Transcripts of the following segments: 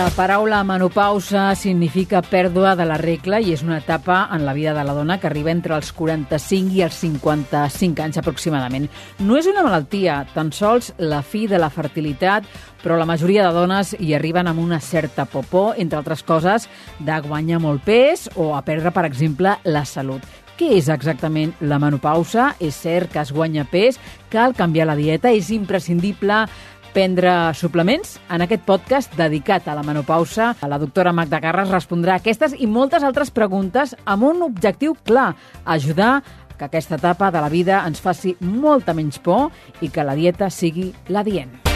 La paraula menopausa significa pèrdua de la regla i és una etapa en la vida de la dona que arriba entre els 45 i els 55 anys aproximadament. No és una malaltia, tan sols la fi de la fertilitat, però la majoria de dones hi arriben amb una certa popó, entre altres coses, de guanyar molt pes o a perdre, per exemple, la salut. Què és exactament la menopausa? És cert que es guanya pes, cal canviar la dieta, és imprescindible prendre suplements. En aquest podcast dedicat a la menopausa, la doctora Magda Carres respondrà aquestes i moltes altres preguntes amb un objectiu clar, ajudar que aquesta etapa de la vida ens faci molta menys por i que la dieta sigui la dient.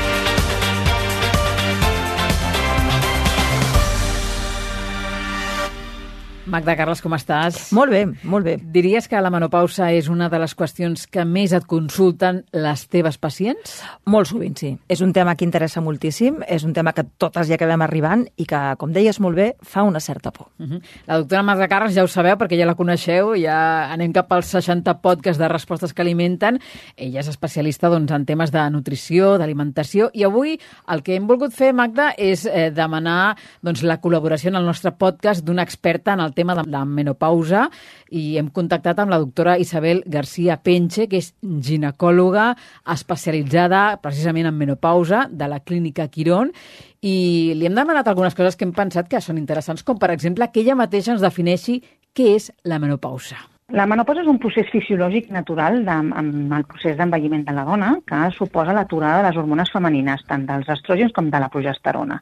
Magda Carles, com estàs? Molt bé, molt bé. Diries que la menopausa és una de les qüestions que més et consulten les teves pacients? Molt sovint, sí. És un tema que interessa moltíssim, és un tema que totes ja acabem arribant i que, com deies molt bé, fa una certa por. Uh -huh. La doctora Magda Carles ja ho sabeu perquè ja la coneixeu, ja anem cap als 60 podcasts de respostes que alimenten. Ella és especialista doncs, en temes de nutrició, d'alimentació i avui el que hem volgut fer, Magda, és eh, demanar doncs, la col·laboració en el nostre podcast d'una experta en el tema de la menopausa i hem contactat amb la doctora Isabel García Penche, que és ginecòloga especialitzada precisament en menopausa de la clínica Quirón i li hem demanat algunes coses que hem pensat que són interessants, com per exemple que ella mateixa ens defineixi què és la menopausa. La menopausa és un procés fisiològic natural de, amb el procés d'envelliment de la dona que suposa l'aturada de les hormones femenines, tant dels estrògens com de la progesterona.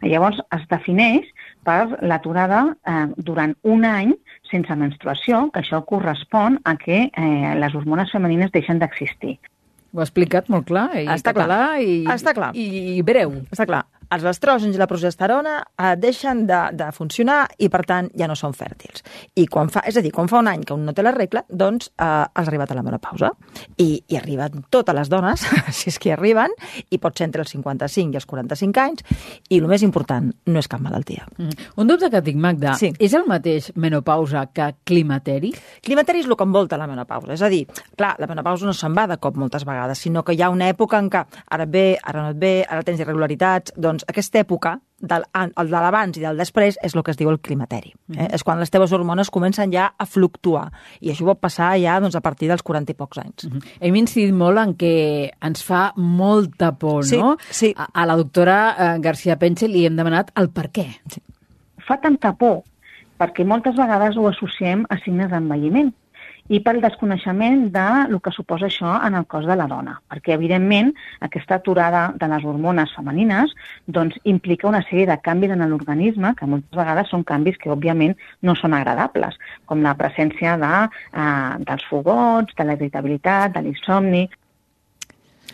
Llavors es defineix per l'aturada eh, durant un any sense menstruació, que això correspon a que eh, les hormones femenines deixen d'existir. Ho ha explicat molt clar, i Està català clar. i, Està clar. i, i breu. Està clar els estrògens i la progesterona eh, deixen de, de funcionar i, per tant, ja no són fèrtils. I quan fa, és a dir, quan fa un any que un no té la regla, doncs eh, has arribat a la menopausa. I, i arriben totes les dones, si és que arriben, i pot ser entre els 55 i els 45 anys, i el més important, no és cap malaltia. Mm. Un dubte que tinc, Magda, sí. és el mateix menopausa que climateri? Climateri és el que envolta la menopausa. És a dir, clar, la menopausa no se'n va de cop moltes vegades, sinó que hi ha una època en què ara et ve, ara no et ve, ara tens irregularitats, doncs aquesta època, del, el de l'abans i del després, és el que es diu el climateri. Eh? Mm -hmm. És quan les teves hormones comencen ja a fluctuar. I això pot passar ja doncs, a partir dels 40 i pocs anys. Mm -hmm. Hem incidit molt en que ens fa molta por, sí, no? Sí. A, a la doctora eh, García Penche li hem demanat el per què. Sí. Fa tanta por perquè moltes vegades ho associem a signes d'envelliment i pel desconeixement de el que suposa això en el cos de la dona, perquè, evidentment, aquesta aturada de les hormones femenines doncs, implica una sèrie de canvis en l'organisme, que moltes vegades són canvis que, òbviament, no són agradables, com la presència de, eh, dels fogots, de la irritabilitat, de l'insomni,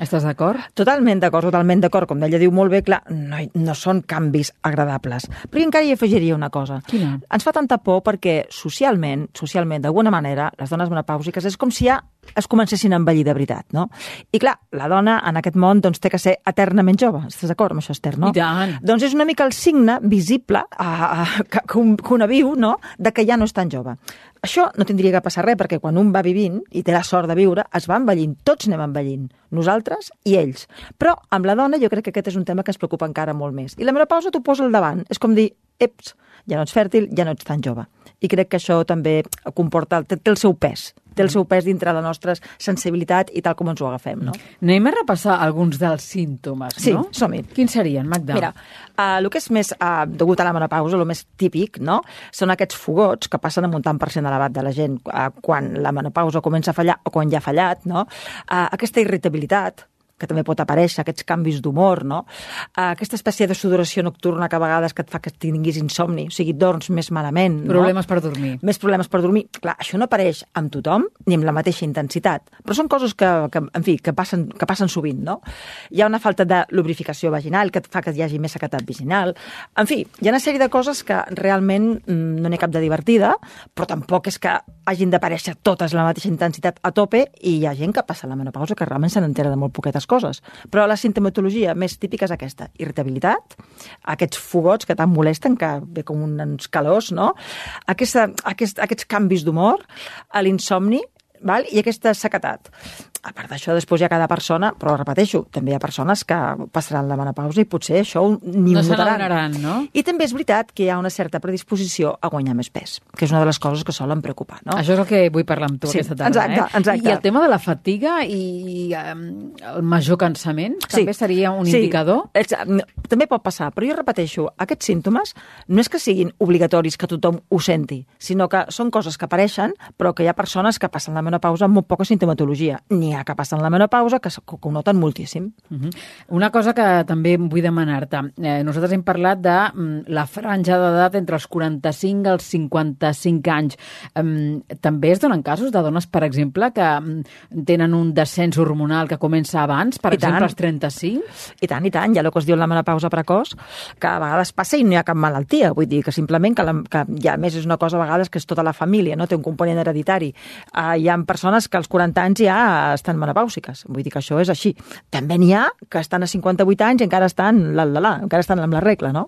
Estàs d'acord? Totalment d'acord, totalment d'acord. Com ella diu molt bé, clar, no, no són canvis agradables. Però encara hi afegiria una cosa. Quina? Ens fa tanta por perquè socialment, socialment, d'alguna manera, les dones menopàusiques és com si ja es comencessin a envellir de veritat, no? I clar, la dona en aquest món doncs, té que ser eternament jove. Estàs d'acord amb això, Esther, no? I tant. Doncs és una mica el signe visible a, a, que, que, un, que una viu, no?, de que ja no és tan jove. Això no tindria que passar res, perquè quan un va vivint i té la sort de viure, es va envellint. Tots anem envellint. Nosaltres i ells. Però amb la dona jo crec que aquest és un tema que ens preocupa encara molt més. I la menopausa t'ho posa al davant. És com dir, eps, ja no ets fèrtil, ja no ets tan jove. I crec que això també comporta, té, té el seu pes, té el seu pes dintre la nostra sensibilitat i tal com ens ho agafem, no? Anem a repassar alguns dels símptomes, sí, no? Sí, som-hi. Quins serien, Magda? Mira, uh, el que és més uh, degut a la menopausa, el més típic, no?, són aquests fogots que passen amb un tant per cent elevat de la gent uh, quan la menopausa comença a fallar o quan ja ha fallat, no? Uh, aquesta irritabilitat, que també pot aparèixer, aquests canvis d'humor, no? Aquesta espècie de sudoració nocturna que a vegades que et fa que tinguis insomni, o sigui, dorms més malament. Problemes no? per dormir. Més problemes per dormir. Clar, això no apareix amb tothom ni amb la mateixa intensitat, però són coses que, que en fi, que passen, que passen sovint, no? Hi ha una falta de lubrificació vaginal que et fa que hi hagi més sequetat vaginal. En fi, hi ha una sèrie de coses que realment mm, no n'hi ha cap de divertida, però tampoc és que hagin d'aparèixer totes la mateixa intensitat a tope i hi ha gent que passa la menopausa que realment se n'entera de molt poquetes altres coses. Però la sintomatologia més típica és aquesta. Irritabilitat, aquests fogots que tant molesten, que ve com uns calors, no? Aquesta, aquest, aquests canvis d'humor, l'insomni, val? i aquesta sequetat a part d'això, després hi ha cada persona, però repeteixo, també hi ha persones que passaran la menopausa i potser això ni no ho notaran. no? I també és veritat que hi ha una certa predisposició a guanyar més pes, que és una de les coses que solen preocupar, no? Això és el que vull parlar amb tu Sí, aquesta tarda. exacte, eh? exacte. I el tema de la fatiga i um, el major cansament també seria un sí, indicador? És, també pot passar, però jo repeteixo, aquests símptomes no és que siguin obligatoris que tothom ho senti, sinó que són coses que apareixen, però que hi ha persones que passen la menopausa amb molt poca sintomatologia. N'hi ha que passen la menopausa que, ho noten moltíssim. Uh -huh. Una cosa que també vull demanar-te. Eh, nosaltres hem parlat de mm, la franja d'edat entre els 45 i els 55 anys. Um, també es donen casos de dones, per exemple, que mm, tenen un descens hormonal que comença abans, per I tant. exemple, als 35? I tant, i tant, hi ha el que es diu la menopausa precoç, que a vegades passa i no hi ha cap malaltia, vull dir que simplement que, la, que ja més és una cosa a vegades que és tota la família, no té un component hereditari. Uh, hi ha persones que als 40 anys ja estan menopàusiques, vull dir que això és així. També n'hi ha que estan a 58 anys i encara estan la, la, la, encara estan amb la regla, no?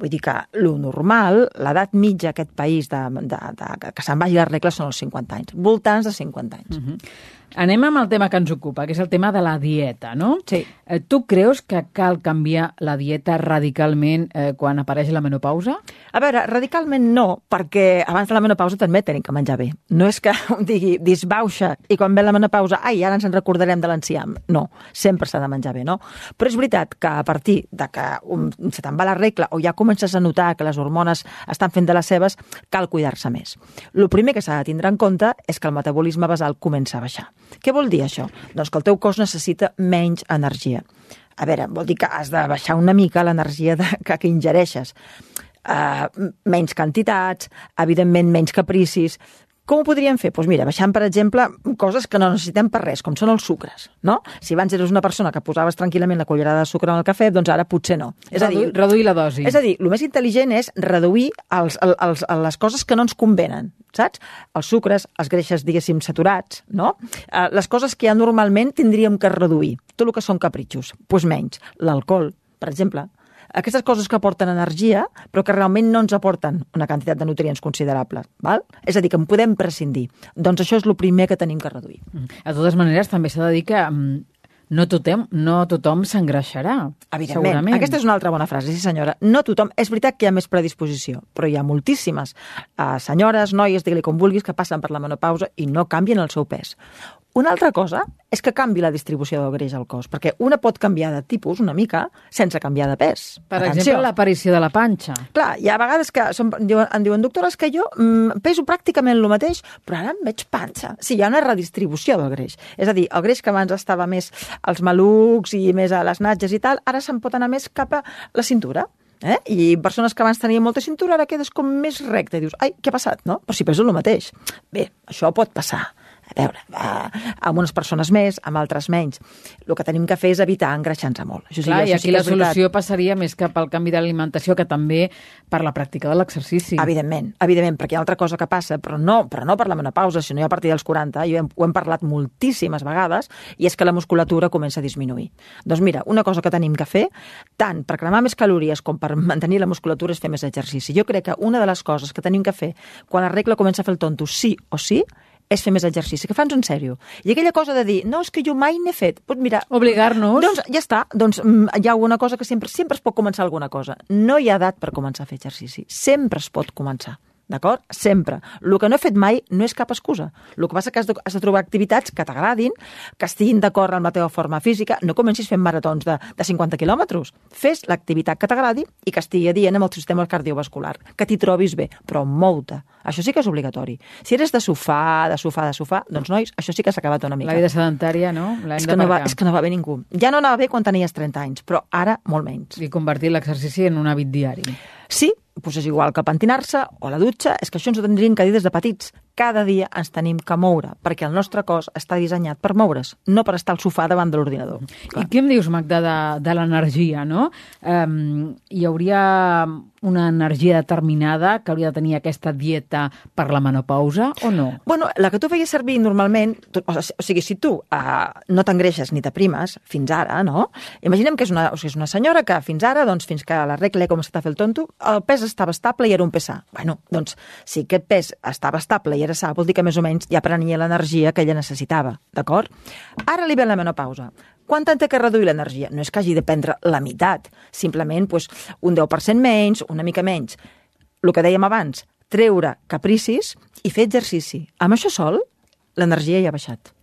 Vull dir que lo normal, l'edat mitja aquest país de, de, de, que se'n vagi la regla són els 50 anys, voltants de 50 anys. Uh -huh. Anem amb el tema que ens ocupa, que és el tema de la dieta, no? Sí. Eh, tu creus que cal canviar la dieta radicalment eh, quan apareix la menopausa? A veure, radicalment no, perquè abans de la menopausa també tenim que menjar bé. No és que un digui disbauxa i quan ve la menopausa, ai, ara ens en recordarem de l'enciam. No, sempre s'ha de menjar bé, no? Però és veritat que a partir de que un, se te'n va la regla o ja comences a notar que les hormones estan fent de les seves, cal cuidar-se més. El primer que s'ha de tindre en compte és que el metabolisme basal comença a baixar. Què vol dir això? Doncs que el teu cos necessita menys energia. A veure, vol dir que has de baixar una mica l'energia que, que ingereixes uh, menys quantitats, evidentment menys capricis. Com ho podríem fer? Doncs mira, baixant, per exemple, coses que no necessitem per res, com són els sucres, no? Si abans eres una persona que posaves tranquil·lament la cullerada de sucre en el cafè, doncs ara potser no. És a dir, Reduir- reduir la dosi. És a dir, el més intel·ligent és reduir els, els, els, les coses que no ens convenen, saps? Els sucres, els greixes, diguéssim, saturats, no? Eh, les coses que ja normalment tindríem que reduir. Tot el que són capritxos, doncs menys. L'alcohol, per exemple, aquestes coses que aporten energia, però que realment no ens aporten una quantitat de nutrients considerable. Val? És a dir, que en podem prescindir. Doncs això és el primer que tenim que reduir. Mm. De totes maneres, també s'ha de dir que mm, no tothom, no tothom s'engreixarà. Evidentment. Segurament. Aquesta és una altra bona frase, sí senyora. No tothom, és veritat que hi ha més predisposició, però hi ha moltíssimes uh, senyores, noies, digue-li com vulguis, que passen per la menopausa i no canvien el seu pes. Una altra cosa és que canvi la distribució del greix al cos, perquè una pot canviar de tipus una mica sense canviar de pes. Per Atenció. exemple, l'aparició de la panxa. Clar, hi ha vegades que som, diuen, em diuen, doctores, que jo mm, peso pràcticament el mateix, però ara em veig panxa. Sí, hi ha una redistribució del greix. És a dir, el greix que abans estava més als malucs i més a les natges i tal, ara se'n pot anar més cap a la cintura. Eh? I persones que abans tenien molta cintura ara quedes com més recte i dius, ai, què ha passat, no? Però si peso el mateix. Bé, això pot passar. A veure, eh, amb unes persones més, amb altres menys. El que tenim que fer és evitar engreixar-nos molt. Això sí, Clar, i això aquí sí que la solució passaria més cap al canvi d'alimentació que també per la pràctica de l'exercici. Evidentment, evidentment, perquè hi ha altra cosa que passa, però no, però no per la menopausa, sinó ja a partir dels 40, i ho hem, ho hem parlat moltíssimes vegades, i és que la musculatura comença a disminuir. Doncs mira, una cosa que tenim que fer, tant per cremar més calories com per mantenir la musculatura, és fer més exercici. Jo crec que una de les coses que tenim que fer quan la regla comença a fer el tonto sí o sí, és fer més exercici, que fans en sèrio. I aquella cosa de dir, no, és que jo mai n'he fet, doncs mira... Obligar-nos. Doncs ja està, doncs mm, hi ha alguna cosa que sempre, sempre es pot començar alguna cosa. No hi ha edat per començar a fer exercici, sempre es pot començar. D'acord? Sempre. El que no he fet mai no és cap excusa. El que passa que has de, has de trobar activitats que t'agradin, que estiguin d'acord amb la teva forma física. No comencis fent maratons de, de 50 quilòmetres. Fes l'activitat que t'agradi i que estigui adient amb el sistema cardiovascular. Que t'hi trobis bé, però mou-te. Això sí que és obligatori. Si eres de sofà, de sofà, de sofà, doncs nois, això sí que s'ha acabat una mica. La vida sedentària, no? És que, no va, és que no va bé ningú. Ja no anava bé quan tenies 30 anys, però ara molt menys. I convertir l'exercici en un hàbit diari. Sí, doncs és igual que pentinar-se o la dutxa, és que això ens ho tindrien que dir des de petits. Cada dia ens tenim que moure, perquè el nostre cos està dissenyat per moure's, no per estar al sofà davant de l'ordinador. I què em dius, Magda, de, de l'energia, no? Um, hi hauria una energia determinada que hauria de tenir aquesta dieta per la menopausa o no? Bueno, la que tu feies servir normalment, tu, o sigui, si tu uh, no t'engreixes ni t'aprimes fins ara, no? Imaginem que és una, o sigui, és una senyora que fins ara, doncs, fins que la regla com s'està fent el tonto, el pes estava estable i era un pes sa. Bueno, doncs, si aquest pes estava estable i era sa, vol dir que més o menys ja prenia l'energia que ella necessitava, d'acord? Ara li ve la menopausa. Quant té que reduir l'energia? No és que hagi de prendre la meitat, simplement pues, un 10% menys, una mica menys. El que dèiem abans, treure capricis i fer exercici. Amb això sol, l'energia ja ha baixat.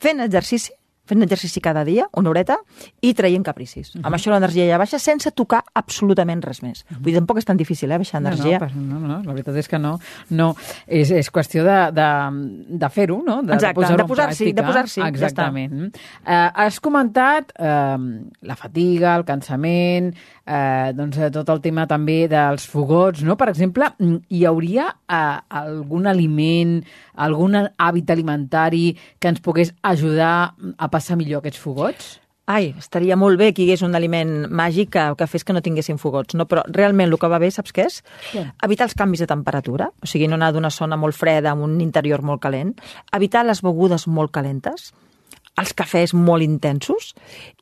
Fent exercici, fent exercici cada dia, una horeta, i traient capricis. Uh -huh. Amb això l'energia ja baixa sense tocar absolutament res més. Uh -huh. Vull dir, tampoc és tan difícil, eh, baixar energia. No, no, no, no, la veritat és que no. no és, és qüestió de, de, de fer-ho, no? De, Exacte, de posar-s'hi, de posar-s'hi. Exactament. Ja uh, has comentat uh, la fatiga, el cansament, eh, doncs, tot el tema també dels fogots, no? Per exemple, hi hauria eh, algun aliment, algun hàbit alimentari que ens pogués ajudar a passar passar millor aquests fogots? Ai, estaria molt bé que hi hagués un aliment màgic que, que fes que no tinguessin fogots, no? però realment el que va bé, saps què és? Sí. Evitar els canvis de temperatura, o sigui, no anar d'una zona molt freda amb un interior molt calent, evitar les begudes molt calentes, els cafès molt intensos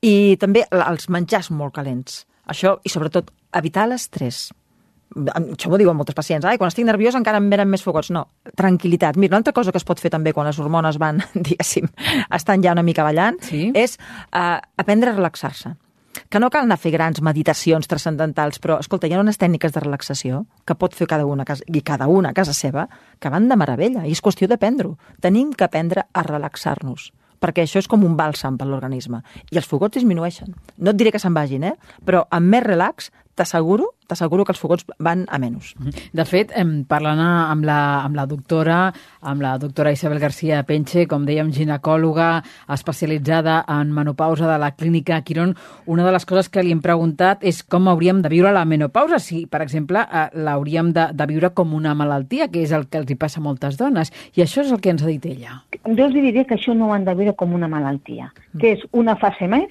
i també els menjars molt calents. Això, i sobretot, evitar l'estrès això m'ho diuen moltes pacients, ai, quan estic nerviós encara em venen més fogots. No, tranquil·litat. Mira, una altra cosa que es pot fer també quan les hormones van, diguéssim, estan ja una mica ballant, sí? és uh, aprendre a relaxar-se. Que no cal anar a fer grans meditacions transcendentals, però, escolta, hi ha unes tècniques de relaxació que pot fer cada una, i cada una a casa seva, que van de meravella, i és qüestió d'aprendre-ho. Tenim que aprendre a relaxar-nos perquè això és com un bàlsam per l'organisme. I els fogots disminueixen. No et diré que se'n vagin, eh? però amb més relax t'asseguro t'asseguro que els fogots van a menys. De fet, parlant amb la, amb la doctora, amb la doctora Isabel García Penche, com dèiem, ginecòloga especialitzada en menopausa de la clínica Quirón, una de les coses que li hem preguntat és com hauríem de viure la menopausa, si, per exemple, eh, l'hauríem de, de viure com una malaltia, que és el que els hi passa a moltes dones. I això és el que ens ha dit ella. Jo els diria que això no ho han de viure com una malaltia, que és una fase més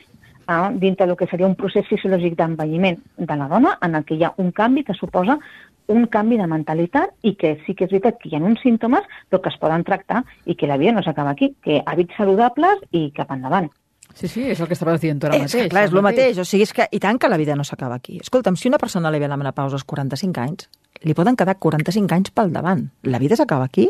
a, dintre del que seria un procés fisiològic d'envelliment de la dona en el que hi ha un canvi que suposa un canvi de mentalitat i que sí que és veritat que hi ha uns símptomes però que es poden tractar i que la vida no s'acaba aquí, que hàbits saludables i cap endavant. Sí, sí, és el que estaves dient tu ara mateix. És, clar, és el mateix. mateix. O sigui, és que, i tant que la vida no s'acaba aquí. Escolta'm, si una persona li ve la menopausa als 45 anys, li poden quedar 45 anys pel davant. La vida s'acaba aquí?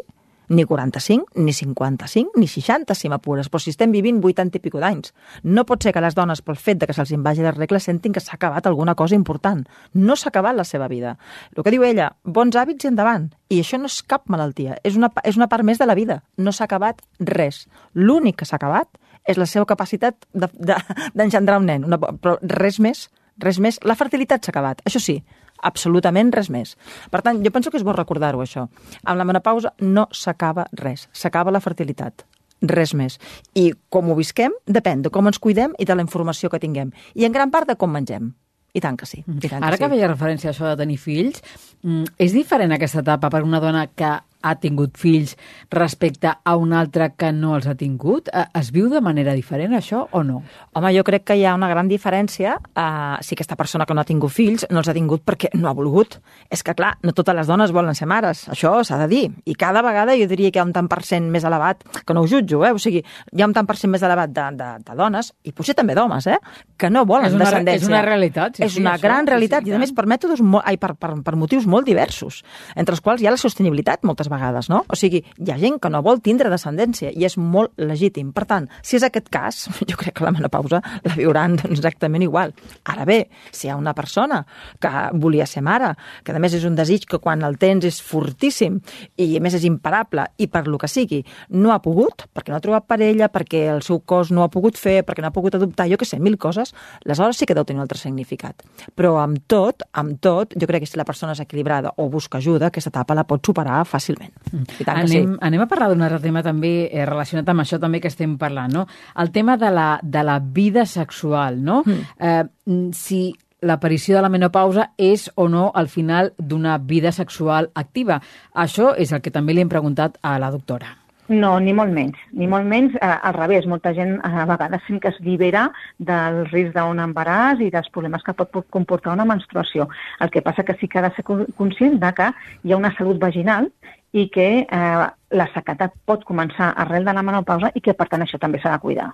Ni 45, ni 55, ni 60, si m'apures, però si estem vivint 80 i pico d'anys. No pot ser que les dones, pel fet de que se'ls invagi les regles, sentin que s'ha acabat alguna cosa important. No s'ha acabat la seva vida. El que diu ella, bons hàbits i endavant. I això no és cap malaltia, és una, és una part més de la vida. No s'ha acabat res. L'únic que s'ha acabat és la seva capacitat d'engendrar de, de, un nen. Una, però res més, res més. La fertilitat s'ha acabat, això sí, absolutament res més. Per tant, jo penso que és bo recordar-ho, això. Amb la menopausa no s'acaba res, s'acaba la fertilitat res més. I com ho visquem depèn de com ens cuidem i de la informació que tinguem. I en gran part de com mengem. I tant que sí. I tant Ara que, que feia referència a això de tenir fills, mm, és diferent aquesta etapa per una dona que ha tingut fills respecte a una altra que no els ha tingut? Eh, es viu de manera diferent, això, o no? Home, jo crec que hi ha una gran diferència uh, si aquesta persona que no ha tingut fills no els ha tingut perquè no ha volgut. És que, clar, no totes les dones volen ser mares, això s'ha de dir. I cada vegada jo diria que hi ha un tant per cent més elevat, que no ho jutjo, eh? o sigui, hi ha un tant per cent més elevat de, de, de dones, i potser també d'homes, eh? que no volen és una, descendència. És una realitat. Sí, és una això, gran realitat, sí, sí, i a més per mètodes, molt, ai, per, per, per motius molt diversos, entre els quals hi ha la sostenibilitat moltes vegades, no? O sigui, hi ha gent que no vol tindre descendència i és molt legítim. Per tant, si és aquest cas, jo crec que la menopausa la viuran doncs, exactament igual. Ara bé, si hi ha una persona que volia ser mare, que a més és un desig que quan el tens és fortíssim i a més és imparable i per lo que sigui no ha pogut, perquè no ha trobat parella, perquè el seu cos no ha pogut fer, perquè no ha pogut adoptar, jo que sé, mil coses, aleshores sí que deu tenir un altre significat. Però amb tot, amb tot, jo crec que si la persona és equilibrada o busca ajuda, aquesta etapa la pot superar fàcilment. Mm. I tant anem, sí. anem a parlar d'un altre tema també eh, relacionat amb això també que estem parlant, no? El tema de la, de la vida sexual, no? Mm. Eh, si l'aparició de la menopausa és o no al final d'una vida sexual activa. Això és el que també li hem preguntat a la doctora. No, ni molt menys. Ni molt menys, eh, al revés. Molta gent eh, a vegades sí que es llibera del risc d'un embaràs i dels problemes que pot comportar una menstruació. El que passa que sí que ha de ser conscient de que hi ha una salut vaginal i que eh, la sequedat pot començar arrel de la menopausa i que, per tant, això també s'ha de cuidar.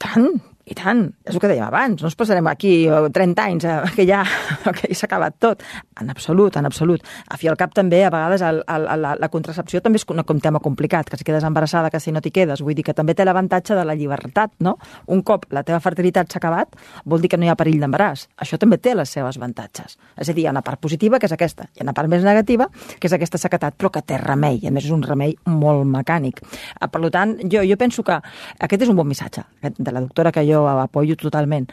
Tant, i tant, és el que dèiem abans, no ens passarem aquí 30 anys eh, que ja, que s'ha acabat tot. En absolut, en absolut. A fi al cap també, a vegades, el, el, la, la contracepció també és un, un tema complicat, que si quedes embarassada, que si no t'hi quedes. Vull dir que també té l'avantatge de la llibertat, no? Un cop la teva fertilitat s'ha acabat, vol dir que no hi ha perill d'embaràs. Això també té les seves avantatges. És a dir, hi ha una part positiva, que és aquesta, i una part més negativa, que és aquesta sequetat, però que té remei, a més és un remei molt mecànic. Eh, per tant, jo, jo penso que aquest és un bon missatge de la doctora que jo jo apoyo totalment.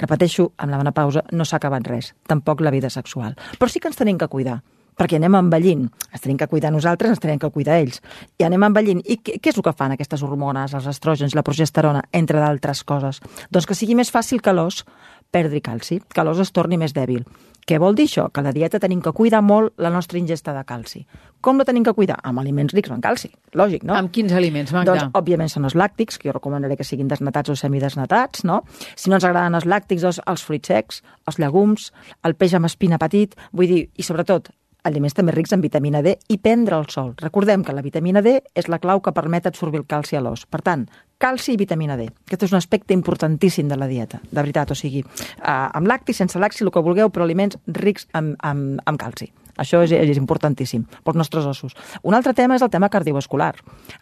Repeteixo, amb la menopausa no s'ha acabat res, tampoc la vida sexual. Però sí que ens tenim que cuidar, perquè anem envellint. Ens tenim que cuidar nosaltres, ens tenim que cuidar ells. I anem envellint. I què, què és el que fan aquestes hormones, els estrògens, la progesterona, entre d'altres coses? Doncs que sigui més fàcil que l'os perdri calci, que l'os es torni més dèbil. Què vol dir això? Que la dieta tenim que cuidar molt la nostra ingesta de calci. Com la tenim que cuidar? Amb aliments rics en calci. Lògic, no? Amb quins aliments, Magda? Doncs, òbviament, són els làctics, que jo recomanaré que siguin desnatats o semidesnatats, no? Si no ens agraden els làctics, doncs els fruits secs, els llegums, el peix amb espina petit, vull dir, i sobretot, aliments també rics en vitamina D i prendre el sol. Recordem que la vitamina D és la clau que permet absorbir el calci a l'os. Per tant, calci i vitamina D. Aquest és un aspecte importantíssim de la dieta, de veritat. O sigui, eh, amb lacti, sense lacti, el que vulgueu, però aliments rics en, en, en calci. Això és, és importantíssim pels nostres ossos. Un altre tema és el tema cardiovascular.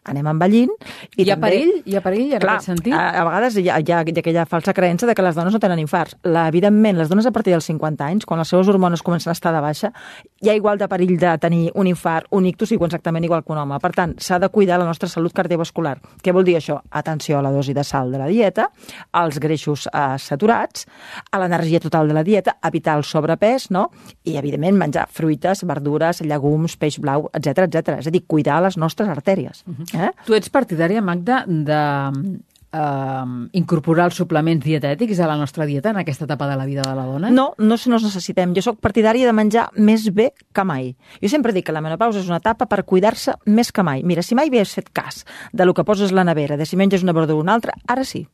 Anem envellint i hi ha també... perill? Hi ha perill en Clar, aquest sentit? A, a vegades hi ha, hi, ha, aquella falsa creença de que les dones no tenen infarts. La, evidentment, les dones a partir dels 50 anys, quan les seves hormones comencen a estar de baixa, hi ha igual de perill de tenir un infart, un ictus, o exactament igual que un home. Per tant, s'ha de cuidar la nostra salut cardiovascular. Què vol dir això? Atenció a la dosi de sal de la dieta, als greixos eh, saturats, a l'energia total de la dieta, evitar el sobrepès, no? I, evidentment, menjar fruites, verdures, llegums, peix blau, etc etc. És a dir, cuidar les nostres artèries. Uh -huh. eh? Tu ets partidària, Magda, de eh, incorporar els suplements dietètics a la nostra dieta en aquesta etapa de la vida de la dona? No, no se nos necessitem. Jo sóc partidària de menjar més bé que mai. Jo sempre dic que la menopausa és una etapa per cuidar-se més que mai. Mira, si mai havies fet cas de lo que poses a la nevera, de si menges una verdura o una altra, ara sí,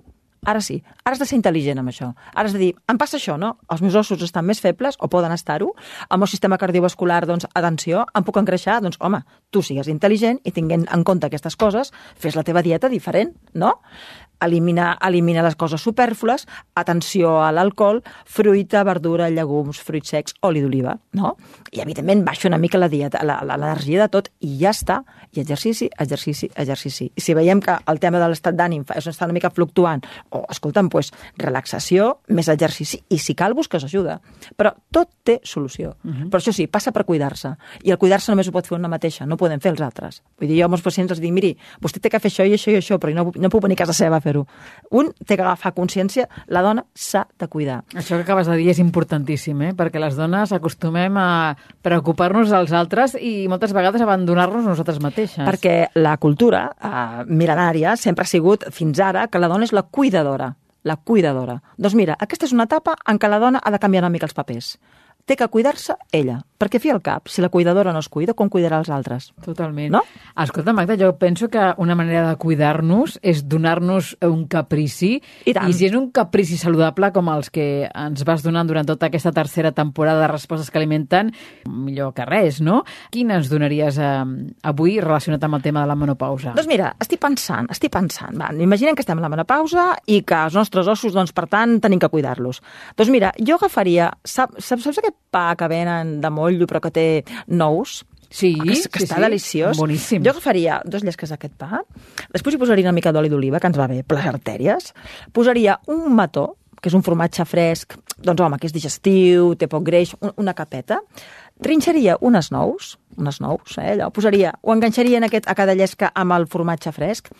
Ara sí, ara has de ser intel·ligent amb això. Ara has de dir, em passa això, no? Els meus ossos estan més febles, o poden estar-ho. El meu sistema cardiovascular, doncs, atenció, em puc engreixar? Doncs, home, tu sigues intel·ligent i tinguent en compte aquestes coses, fes la teva dieta diferent, no? Elimina, elimina les coses superflues, atenció a l'alcohol, fruita, verdura, llegums, fruits secs, oli d'oliva, no? I, evidentment, baixa una mica la dieta, l'energia de tot, i ja està. I exercici, exercici, exercici. I si veiem que el tema de l'estat d'ànim és està una mica fluctuant, o, escolta'm, pues, relaxació, més exercici, i si cal, busques ajuda. Però tot té solució. Uh -huh. Però això sí, passa per cuidar-se. I el cuidar-se només ho pot fer una mateixa, no podem fer els altres. Vull dir, jo amb els pacients els dic, miri, vostè té que fer això i això i això, però no, no puc venir a casa seva a fer-ho. Un té que agafar consciència, la dona s'ha de cuidar. Això que acabes de dir és importantíssim, eh? perquè les dones acostumem a preocupar-nos dels altres i moltes vegades abandonar-nos nosaltres mateixes. Perquè la cultura eh, mil·lenària sempre ha sigut, fins ara, que la dona és la cuidadora la cuidadora. Doncs mira, aquesta és una etapa en què la dona ha de canviar una mica els papers. Té que cuidar-se ella, perquè fi al cap, si la cuidadora no es cuida, com cuidarà els altres? Totalment. No? Escolta, Magda, jo penso que una manera de cuidar-nos és donar-nos un caprici. I tant. I si és un caprici saludable com els que ens vas donant durant tota aquesta tercera temporada de Respostes que alimenten, millor que res, no? Quin ens donaries eh, avui relacionat amb el tema de la menopausa? Doncs mira, estic pensant, estic pensant. Va, imaginem que estem a la menopausa i que els nostres ossos, doncs, per tant, tenim que cuidar-los. Doncs mira, jo agafaria... Saps, saps aquest pa que venen de motllo però que té nous? Sí, que, que sí, està sí. deliciós. Boníssim. Jo agafaria dos llesques d'aquest pa, després hi posaria una mica d'oli d'oliva, que ens va bé per les artèries, posaria un mató, que és un formatge fresc, doncs home, que és digestiu, té poc greix, un- una capeta, trinxaria unes nous, unes nous, eh, allò, posaria, ho enganxaria en aquest, a cada llesca amb el formatge fresc,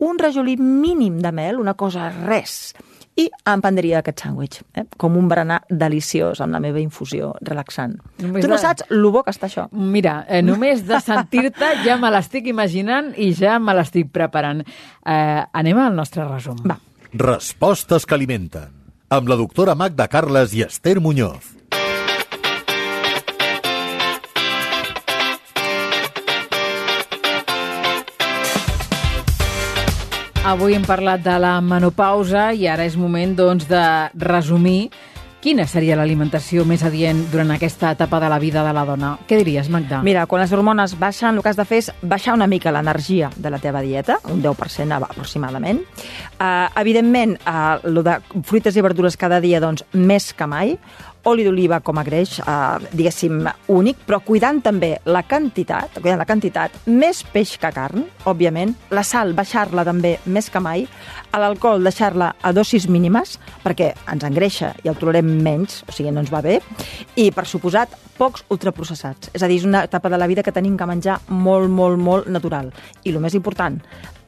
un rajolí mínim de mel, una cosa res, i em prendria aquest sàndwich, eh? com un berenar deliciós amb la meva infusió relaxant. Només tu no de- saps lo bo que està això. Mira, eh, només de sentir-te ja me l'estic imaginant i ja me l'estic preparant. Eh, anem al nostre resum. Va. Respostes que alimenten. amb la doctora Magda Carles i Esther Muñoz. Avui hem parlat de la menopausa i ara és moment doncs, de resumir quina seria l'alimentació més adient durant aquesta etapa de la vida de la dona. Què diries, Magda? Mira, quan les hormones baixen, el que has de fer és baixar una mica l'energia de la teva dieta, un 10% aproximadament. Uh, evidentment, uh, lo de fruites i verdures cada dia, doncs, més que mai oli d'oliva com a greix, eh, diguéssim, únic, però cuidant també la quantitat, cuidant la quantitat, més peix que carn, òbviament, la sal baixar-la també més que mai, a l'alcohol deixar-la a dosis mínimes, perquè ens engreixa i el tolerem menys, o sigui, no ens va bé, i, per suposat, pocs ultraprocessats. És a dir, és una etapa de la vida que tenim que menjar molt, molt, molt natural. I el més important,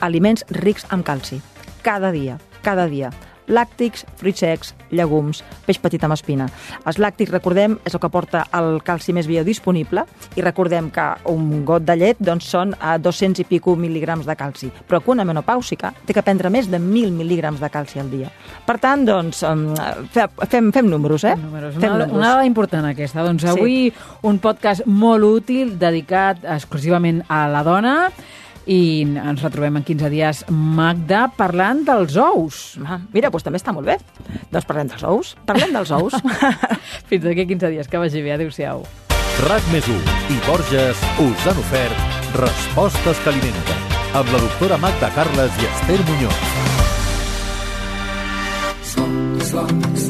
aliments rics en calci. Cada dia, cada dia làctics, fruits secs, llegums, peix petit amb espina. Els làctics, recordem, és el que porta el calci més biodisponible i recordem que un got de llet doncs, són a 200 i pico mil·ligrams de calci, però que una menopàusica té que prendre més de 1.000 mil·ligrams de calci al dia. Per tant, doncs, fem, fem números, eh? Fem números. Fem una, números. una dada important aquesta. Doncs avui sí. un podcast molt útil dedicat exclusivament a la dona i ens retrobem en 15 dies, Magda, parlant dels ous. Ah, mira, doncs també està molt bé. Doncs parlem dels ous. Parlem dels ous. Fins d'aquí 15 dies. Que vagi bé. Adéu-siau. RAC més i Borges us han ofert Respostes que alimenten amb la doctora Magda Carles i Esther Muñoz. Slop, slop, slop,